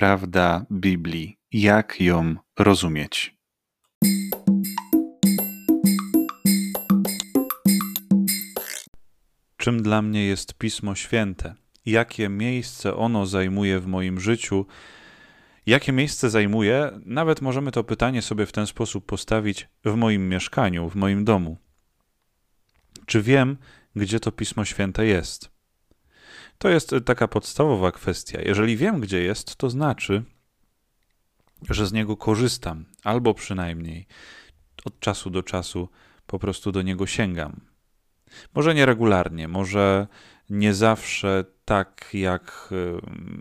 prawda Biblii? Jak ją rozumieć? Czym dla mnie jest Pismo Święte? Jakie miejsce ono zajmuje w moim życiu? Jakie miejsce zajmuje? Nawet możemy to pytanie sobie w ten sposób postawić w moim mieszkaniu, w moim domu. Czy wiem, gdzie to Pismo Święte jest? To jest taka podstawowa kwestia. Jeżeli wiem, gdzie jest, to znaczy, że z niego korzystam, albo przynajmniej od czasu do czasu po prostu do niego sięgam. Może nie regularnie, może nie zawsze tak, jak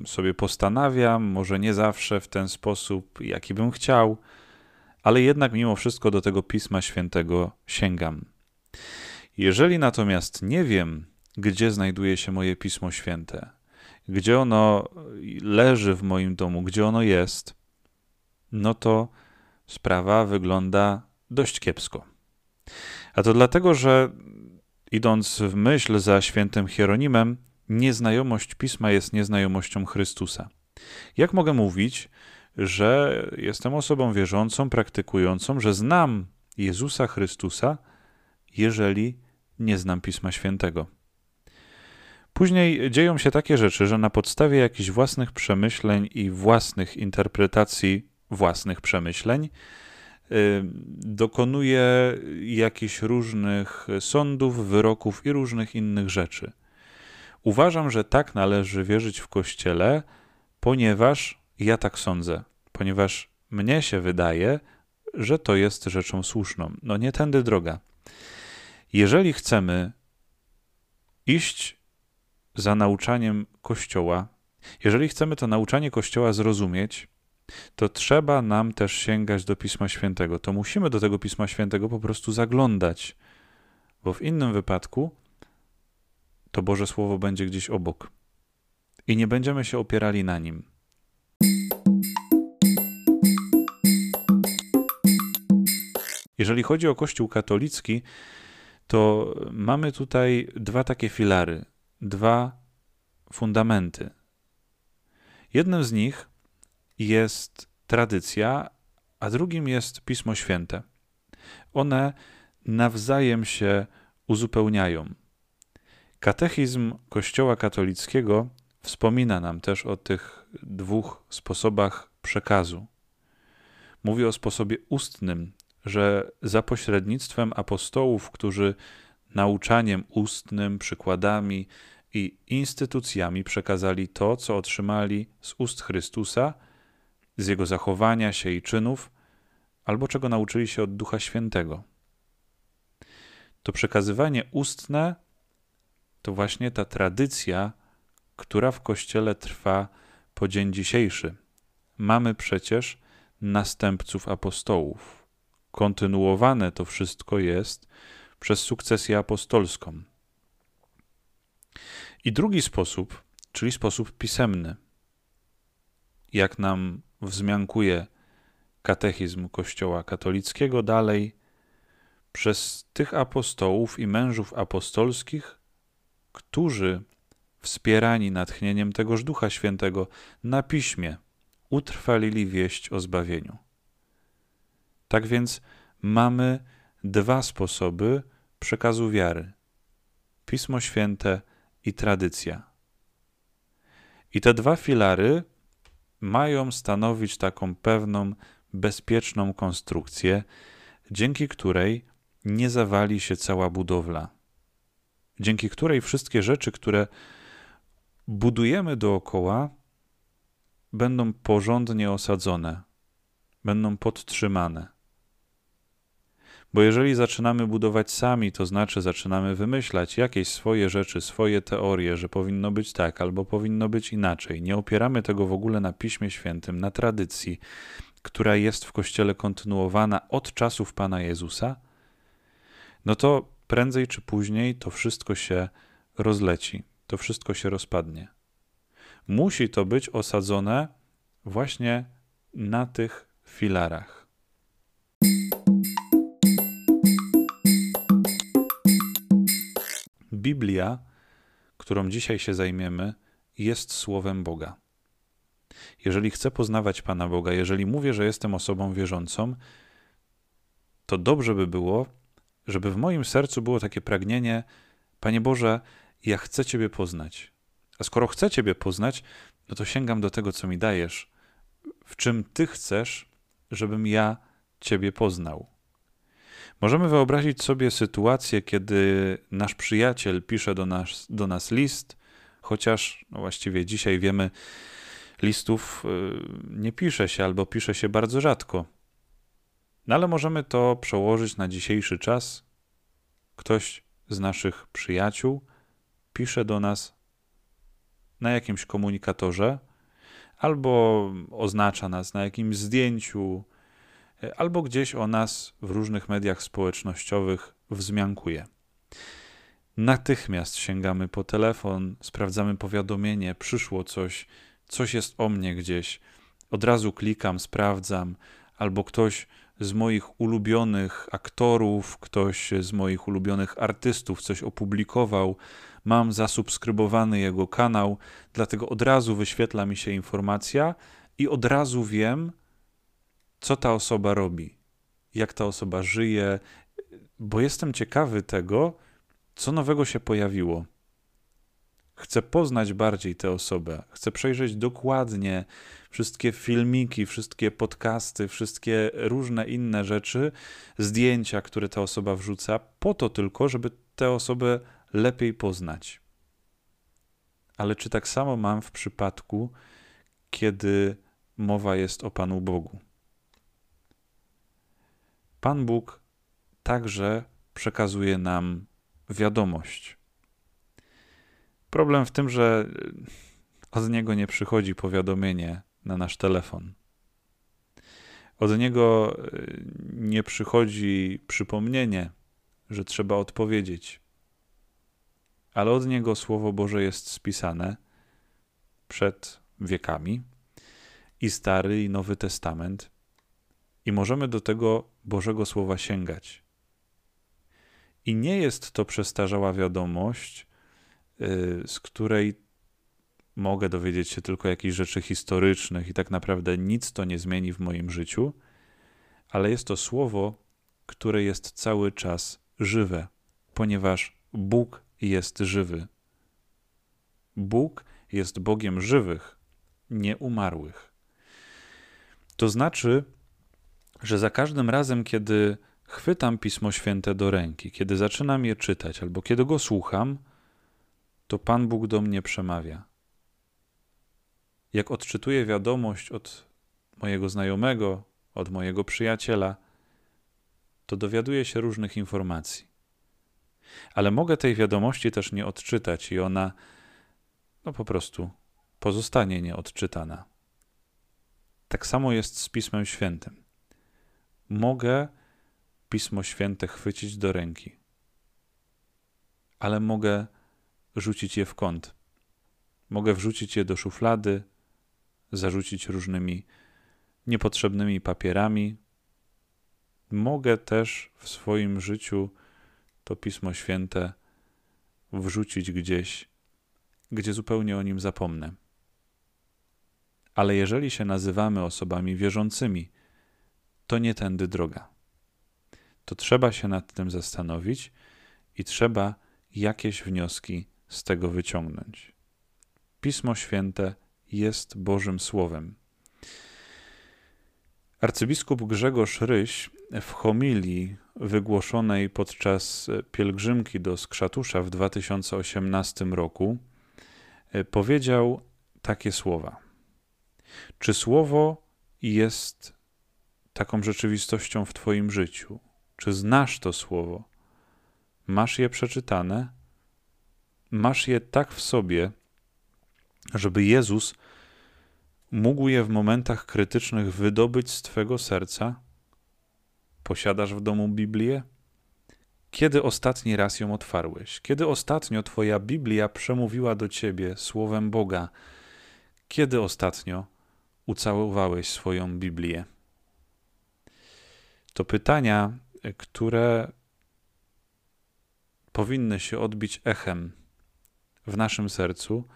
sobie postanawiam, może nie zawsze w ten sposób, jaki bym chciał, ale jednak mimo wszystko do tego Pisma Świętego sięgam. Jeżeli natomiast nie wiem, gdzie znajduje się moje Pismo Święte, gdzie ono leży w moim domu, gdzie ono jest, no to sprawa wygląda dość kiepsko. A to dlatego, że idąc w myśl za świętym Hieronimem, nieznajomość Pisma jest nieznajomością Chrystusa. Jak mogę mówić, że jestem osobą wierzącą, praktykującą, że znam Jezusa Chrystusa, jeżeli nie znam Pisma Świętego? Później dzieją się takie rzeczy, że na podstawie jakichś własnych przemyśleń i własnych interpretacji własnych przemyśleń dokonuje jakichś różnych sądów, wyroków i różnych innych rzeczy. Uważam, że tak należy wierzyć w Kościele, ponieważ ja tak sądzę, ponieważ mnie się wydaje, że to jest rzeczą słuszną. No nie tędy droga. Jeżeli chcemy iść za nauczaniem Kościoła, jeżeli chcemy to nauczanie Kościoła zrozumieć, to trzeba nam też sięgać do Pisma Świętego. To musimy do tego Pisma Świętego po prostu zaglądać, bo w innym wypadku to Boże Słowo będzie gdzieś obok i nie będziemy się opierali na nim. Jeżeli chodzi o Kościół katolicki, to mamy tutaj dwa takie filary, dwa fundamenty. Jednym z nich jest tradycja, a drugim jest Pismo Święte. One nawzajem się uzupełniają. Katechizm Kościoła katolickiego wspomina nam też o tych dwóch sposobach przekazu. Mówi o sposobie ustnym, że za pośrednictwem apostołów, którzy nauczaniem ustnym, przykładami i instytucjami przekazali to, co otrzymali z ust Chrystusa, z jego zachowania się i czynów, albo czego nauczyli się od Ducha Świętego. To przekazywanie ustne to właśnie ta tradycja, która w Kościele trwa po dzień dzisiejszy. Mamy przecież następców apostołów. Kontynuowane to wszystko jest przez sukcesję apostolską. I drugi sposób, czyli sposób pisemny. Jak nam wzmiankuje katechizm Kościoła katolickiego dalej, przez tych apostołów i mężów apostolskich, którzy wspierani natchnieniem tegoż Ducha Świętego na piśmie utrwalili wieść o zbawieniu. Tak więc mamy dwa sposoby przekazu wiary: Pismo Święte i tradycja. I te dwa filary mają stanowić taką pewną, bezpieczną konstrukcję, dzięki której nie zawali się cała budowla, dzięki której wszystkie rzeczy, które budujemy dookoła, będą porządnie osadzone, będą podtrzymane. Bo jeżeli zaczynamy budować sami, to znaczy zaczynamy wymyślać jakieś swoje rzeczy, swoje teorie, że powinno być tak albo powinno być inaczej. Nie opieramy tego w ogóle na Piśmie Świętym, na tradycji, która jest w Kościele kontynuowana od czasów Pana Jezusa, no to prędzej czy później to wszystko się rozleci, to wszystko się rozpadnie. Musi to być osadzone właśnie na tych filarach. Biblia, którą dzisiaj się zajmiemy, jest Słowem Boga. Jeżeli chcę poznawać Pana Boga, jeżeli mówię, że jestem osobą wierzącą, to dobrze by było, żeby w moim sercu było takie pragnienie: Panie Boże, ja chcę Ciebie poznać. A skoro chcę Ciebie poznać, no to sięgam do tego, co mi dajesz, w czym Ty chcesz, żebym ja Ciebie poznał. Możemy wyobrazić sobie sytuację, kiedy nasz przyjaciel pisze do nas, do nas list, chociaż no właściwie dzisiaj wiemy, listów y, nie pisze się albo pisze się bardzo rzadko. No ale możemy to przełożyć na dzisiejszy czas. Ktoś z naszych przyjaciół pisze do nas na jakimś komunikatorze, albo oznacza nas na jakimś zdjęciu, albo gdzieś o nas w różnych mediach społecznościowych wzmiankuje. Natychmiast sięgamy po telefon, sprawdzamy powiadomienie, przyszło coś, coś jest o mnie gdzieś. Od razu klikam, sprawdzam, albo ktoś z moich ulubionych aktorów, ktoś z moich ulubionych artystów coś opublikował, mam zasubskrybowany jego kanał, dlatego od razu wyświetla mi się informacja i od razu wiem, co ta osoba robi, jak ta osoba żyje, bo jestem ciekawy tego, co nowego się pojawiło. Chcę poznać bardziej tę osobę, chcę przejrzeć dokładnie wszystkie filmiki, wszystkie podcasty, wszystkie różne inne rzeczy, zdjęcia, które ta osoba wrzuca, po to tylko, żeby tę osobę lepiej poznać. Ale czy tak samo mam w przypadku, kiedy mowa jest o Panu Bogu? Pan Bóg także przekazuje nam wiadomość. Problem w tym, że od niego nie przychodzi powiadomienie na nasz telefon. Od niego e, nie przychodzi przypomnienie, że trzeba odpowiedzieć. Ale od niego Słowo Boże jest spisane przed wiekami i Stary i Nowy Testament, i możemy do tego Bożego Słowa sięgać. I nie jest to przestarzała wiadomość, y, z której mogę dowiedzieć się tylko jakichś rzeczy historycznych i tak naprawdę nic to nie zmieni w moim życiu, ale jest to słowo, które jest cały czas żywe, ponieważ Bóg jest żywy. Bóg jest Bogiem żywych, nie umarłych. To znaczy, że za każdym razem, kiedy chwytam Pismo Święte do ręki, kiedy zaczynam je czytać albo kiedy go słucham, to Pan Bóg do mnie przemawia. Jak odczytuję wiadomość od mojego znajomego, od mojego przyjaciela, to dowiaduję się różnych informacji. Ale mogę tej wiadomości też nie odczytać i ona no po prostu pozostanie nieodczytana. Tak samo jest z Pismem Świętym mogę Pismo Święte chwycić do ręki, ale mogę rzucić je w kąt. Mogę wrzucić je do szuflady, zarzucić różnymi niepotrzebnymi papierami. Mogę też w swoim życiu to Pismo Święte wrzucić gdzieś, gdzie zupełnie o nim zapomnę. Ale jeżeli się nazywamy osobami wierzącymi, to nie tędy droga. To trzeba się nad tym zastanowić i trzeba jakieś wnioski z tego wyciągnąć. Pismo Święte jest Bożym Słowem. Arcybiskup Grzegorz Ryś w homilii wygłoszonej podczas pielgrzymki do Skrzatusza w 2018 roku powiedział takie słowa: Czy słowo jest taką rzeczywistością w Twoim życiu? Czy znasz to słowo? Masz je przeczytane? Masz je tak w sobie, żeby Jezus mógł je w momentach krytycznych wydobyć z Twego serca? Posiadasz w domu Biblię? Kiedy ostatni raz ją otwarłeś? Kiedy ostatnio Twoja Biblia przemówiła do Ciebie słowem Boga? Kiedy ostatnio ucałowałeś swoją Biblię? To pytania, które powinny się odbić echem w naszym sercu,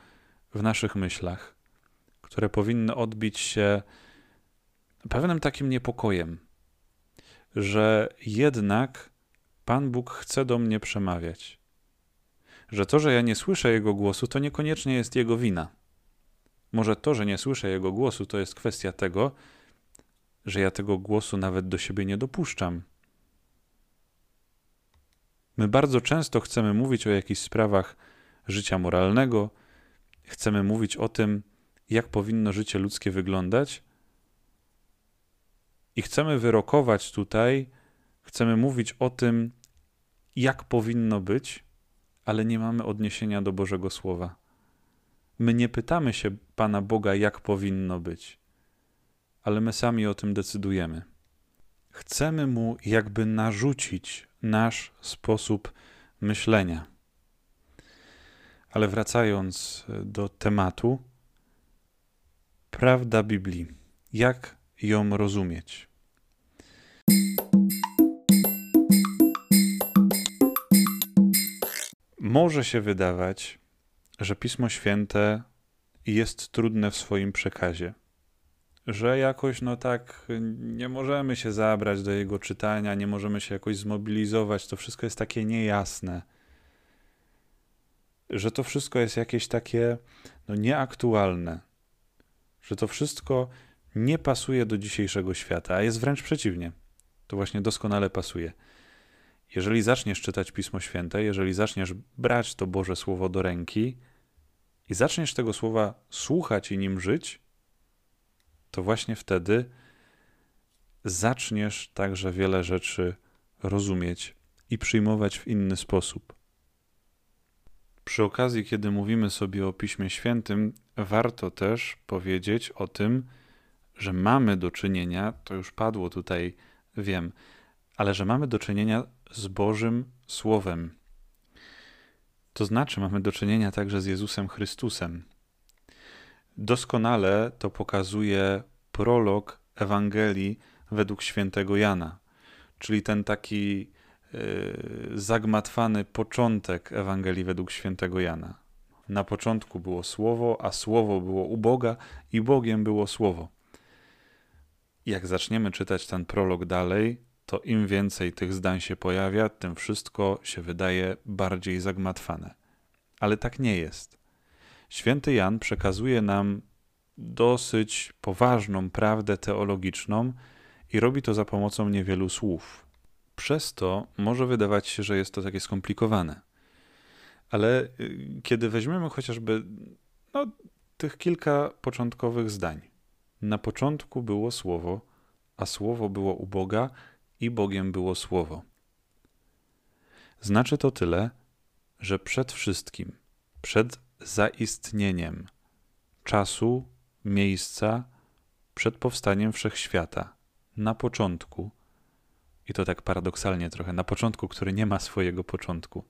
w naszych myślach, które powinny odbić się pewnym takim niepokojem, że jednak Pan Bóg chce do mnie przemawiać. Że to, że ja nie słyszę Jego głosu, to niekoniecznie jest Jego wina. Może to, że nie słyszę Jego głosu, to jest kwestia tego, że ja tego głosu nawet do siebie nie dopuszczam. My bardzo często chcemy mówić o jakichś sprawach życia moralnego, chcemy mówić o tym, jak powinno życie ludzkie wyglądać, i chcemy wyrokować tutaj, chcemy mówić o tym, jak powinno być, ale nie mamy odniesienia do Bożego Słowa. My nie pytamy się Pana Boga, jak powinno być, ale my sami o tym decydujemy. Chcemy Mu jakby narzucić nasz sposób myślenia. Ale wracając do tematu, prawda Biblii. Jak ją rozumieć? Może się wydawać, że Pismo Święte jest trudne w swoim przekazie, że jakoś no tak nie możemy się zabrać do jego czytania, nie możemy się jakoś zmobilizować, to wszystko jest takie niejasne, że to wszystko jest jakieś takie no, nieaktualne, że to wszystko nie pasuje do dzisiejszego świata, a jest wręcz przeciwnie. To właśnie doskonale pasuje. Jeżeli zaczniesz czytać Pismo Święte, jeżeli zaczniesz brać to Boże Słowo do ręki i zaczniesz tego słowa słuchać i nim żyć, to właśnie wtedy zaczniesz także wiele rzeczy rozumieć i przyjmować w inny sposób. Przy okazji, kiedy mówimy sobie o Piśmie Świętym, warto też powiedzieć o tym, że mamy do czynienia, to już padło tutaj, wiem, ale że mamy do czynienia z Bożym Słowem. To znaczy, mamy do czynienia także z Jezusem Chrystusem. Doskonale to pokazuje prolog Ewangelii według świętego Jana, czyli ten taki yy, zagmatwany początek Ewangelii według świętego Jana. Na początku było Słowo, a Słowo było u Boga i Bogiem było Słowo. Jak zaczniemy czytać ten prolog dalej, to im więcej tych zdań się pojawia, tym wszystko się wydaje bardziej zagmatwane. Ale tak nie jest. Święty Jan przekazuje nam dosyć poważną prawdę teologiczną i robi to za pomocą niewielu słów. Przez to może wydawać się, że jest to takie skomplikowane. Ale y, kiedy weźmiemy chociażby no, tych kilka początkowych zdań. Na początku było słowo, a słowo było u Boga, i Bogiem było Słowo. Znaczy to tyle, że przed wszystkim, przed zaistnieniem czasu, miejsca, przed powstaniem wszechświata, na początku, i to tak paradoksalnie trochę, na początku, który nie ma swojego początku,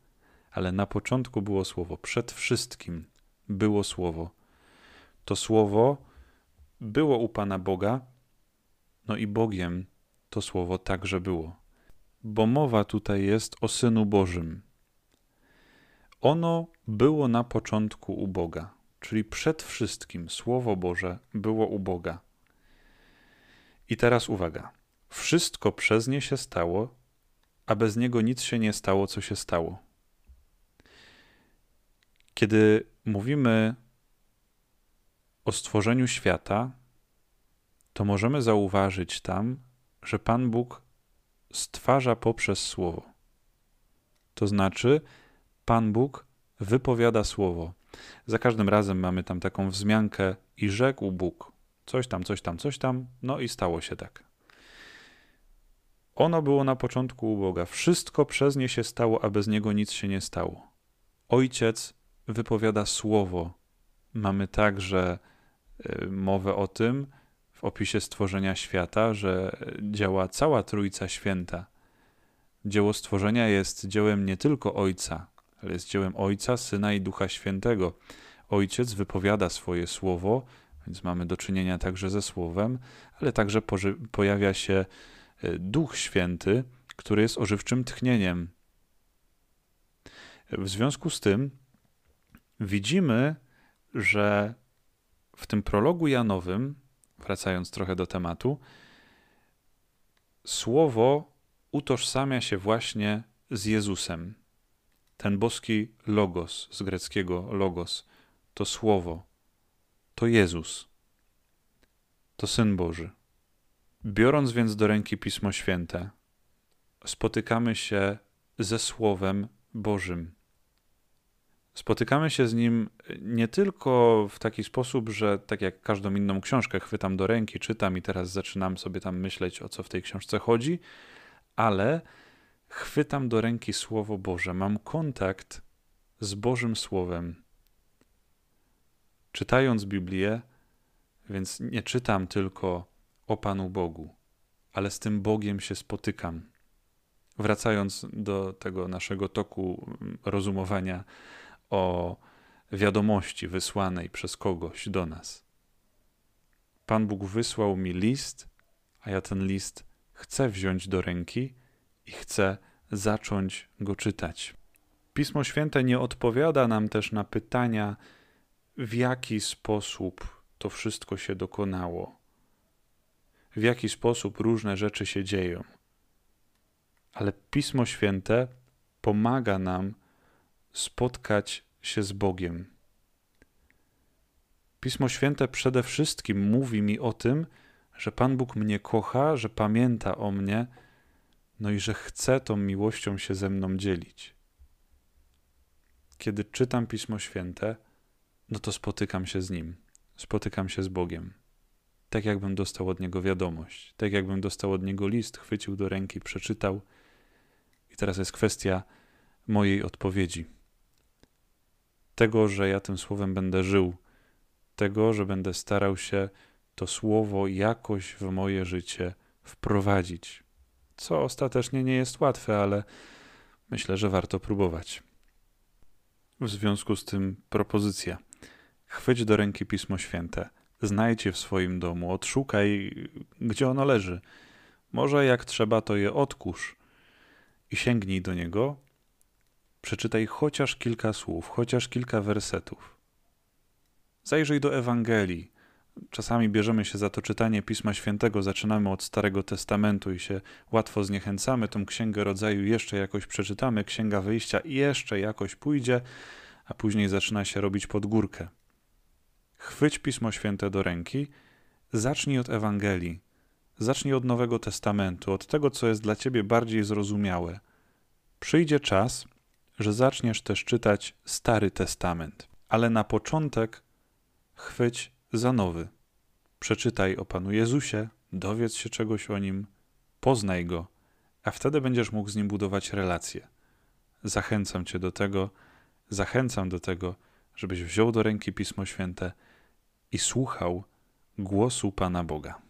ale na początku było Słowo, przed wszystkim było Słowo. To Słowo było u Pana Boga, no i Bogiem to słowo także było. Bo mowa tutaj jest o Synu Bożym. Ono było na początku u Boga, czyli przed wszystkim Słowo Boże było u Boga. I teraz uwaga. Wszystko przez nie się stało, a bez niego nic się nie stało, co się stało. Kiedy mówimy o stworzeniu świata, to możemy zauważyć tam, że Pan Bóg stwarza poprzez Słowo. To znaczy, Pan Bóg wypowiada Słowo. Za każdym razem mamy tam taką wzmiankę i rzekł Bóg. Coś tam, coś tam, coś tam, no i stało się tak. Ono było na początku u Boga. Wszystko przez nie się stało, a bez niego nic się nie stało. Ojciec wypowiada słowo. Mamy także y, mowę o tym, opisie stworzenia świata, że działa cała Trójca Święta. Dzieło stworzenia jest dziełem nie tylko Ojca, ale jest dziełem Ojca, Syna i Ducha Świętego. Ojciec wypowiada swoje słowo, więc mamy do czynienia także ze słowem, ale także pojawia się e, Duch Święty, który jest ożywczym tchnieniem. W związku z tym widzimy, że w tym prologu Janowym, wracając trochę do tematu, słowo utożsamia się właśnie z Jezusem. Ten boski logos, z greckiego logos, to słowo, to Jezus, to Syn Boży. Biorąc więc do ręki Pismo Święte, spotykamy się ze Słowem Bożym. Spotykamy się z nim nie tylko w taki sposób, że tak jak każdą inną książkę chwytam do ręki, czytam i teraz zaczynam sobie tam myśleć, o co w tej książce chodzi, ale chwytam do ręki Słowo Boże, mam kontakt z Bożym Słowem. Czytając Biblię, więc nie czytam tylko o Panu Bogu, ale z tym Bogiem się spotykam. Wracając do tego naszego toku rozumowania o wiadomości wysłanej przez kogoś do nas. Pan Bóg wysłał mi list, a ja ten list chcę wziąć do ręki i chcę zacząć go czytać. Pismo Święte nie odpowiada nam też na pytania, w jaki sposób to wszystko się dokonało, w jaki sposób różne rzeczy się dzieją. Ale Pismo Święte pomaga nam spotkać się z Bogiem. Pismo Święte przede wszystkim mówi mi o tym, że Pan Bóg mnie kocha, że pamięta o mnie, no i że chce tą miłością się ze mną dzielić. Kiedy czytam Pismo Święte, no to spotykam się z Nim, spotykam się z Bogiem. Tak jakbym dostał od Niego wiadomość, tak jakbym dostał od Niego list, chwycił do ręki, przeczytał. I teraz jest kwestia mojej odpowiedzi. Tego, że ja tym słowem będę żył, tego, że będę starał się to słowo jakoś w moje życie wprowadzić. Co ostatecznie nie jest łatwe, ale myślę, że warto próbować. W związku z tym propozycja. Chwyć do ręki Pismo Święte, znajdź je w swoim domu, odszukaj, gdzie ono leży. Może jak trzeba, to je odkurz i sięgnij do niego. Przeczytaj chociaż kilka słów, chociaż kilka wersetów. Zajrzyj do Ewangelii, Czasami bierzemy się za to czytanie Pisma Świętego, zaczynamy od Starego Testamentu i się łatwo zniechęcamy. Tą księgę rodzaju jeszcze jakoś przeczytamy, księga wyjścia jeszcze jakoś pójdzie, a później zaczyna się robić pod górkę. Chwyć Pismo Święte do ręki, zacznij od Ewangelii, zacznij od Nowego Testamentu, od tego, co jest dla ciebie bardziej zrozumiałe. Przyjdzie czas, że zaczniesz też czytać Stary Testament, ale na początek chwyć za nowy. Przeczytaj o Panu Jezusie, dowiedz się czegoś o Nim, poznaj Go, a wtedy będziesz mógł z Nim budować relacje. Zachęcam Cię do tego, zachęcam do tego, żebyś wziął do ręki Pismo Święte i słuchał głosu Pana Boga.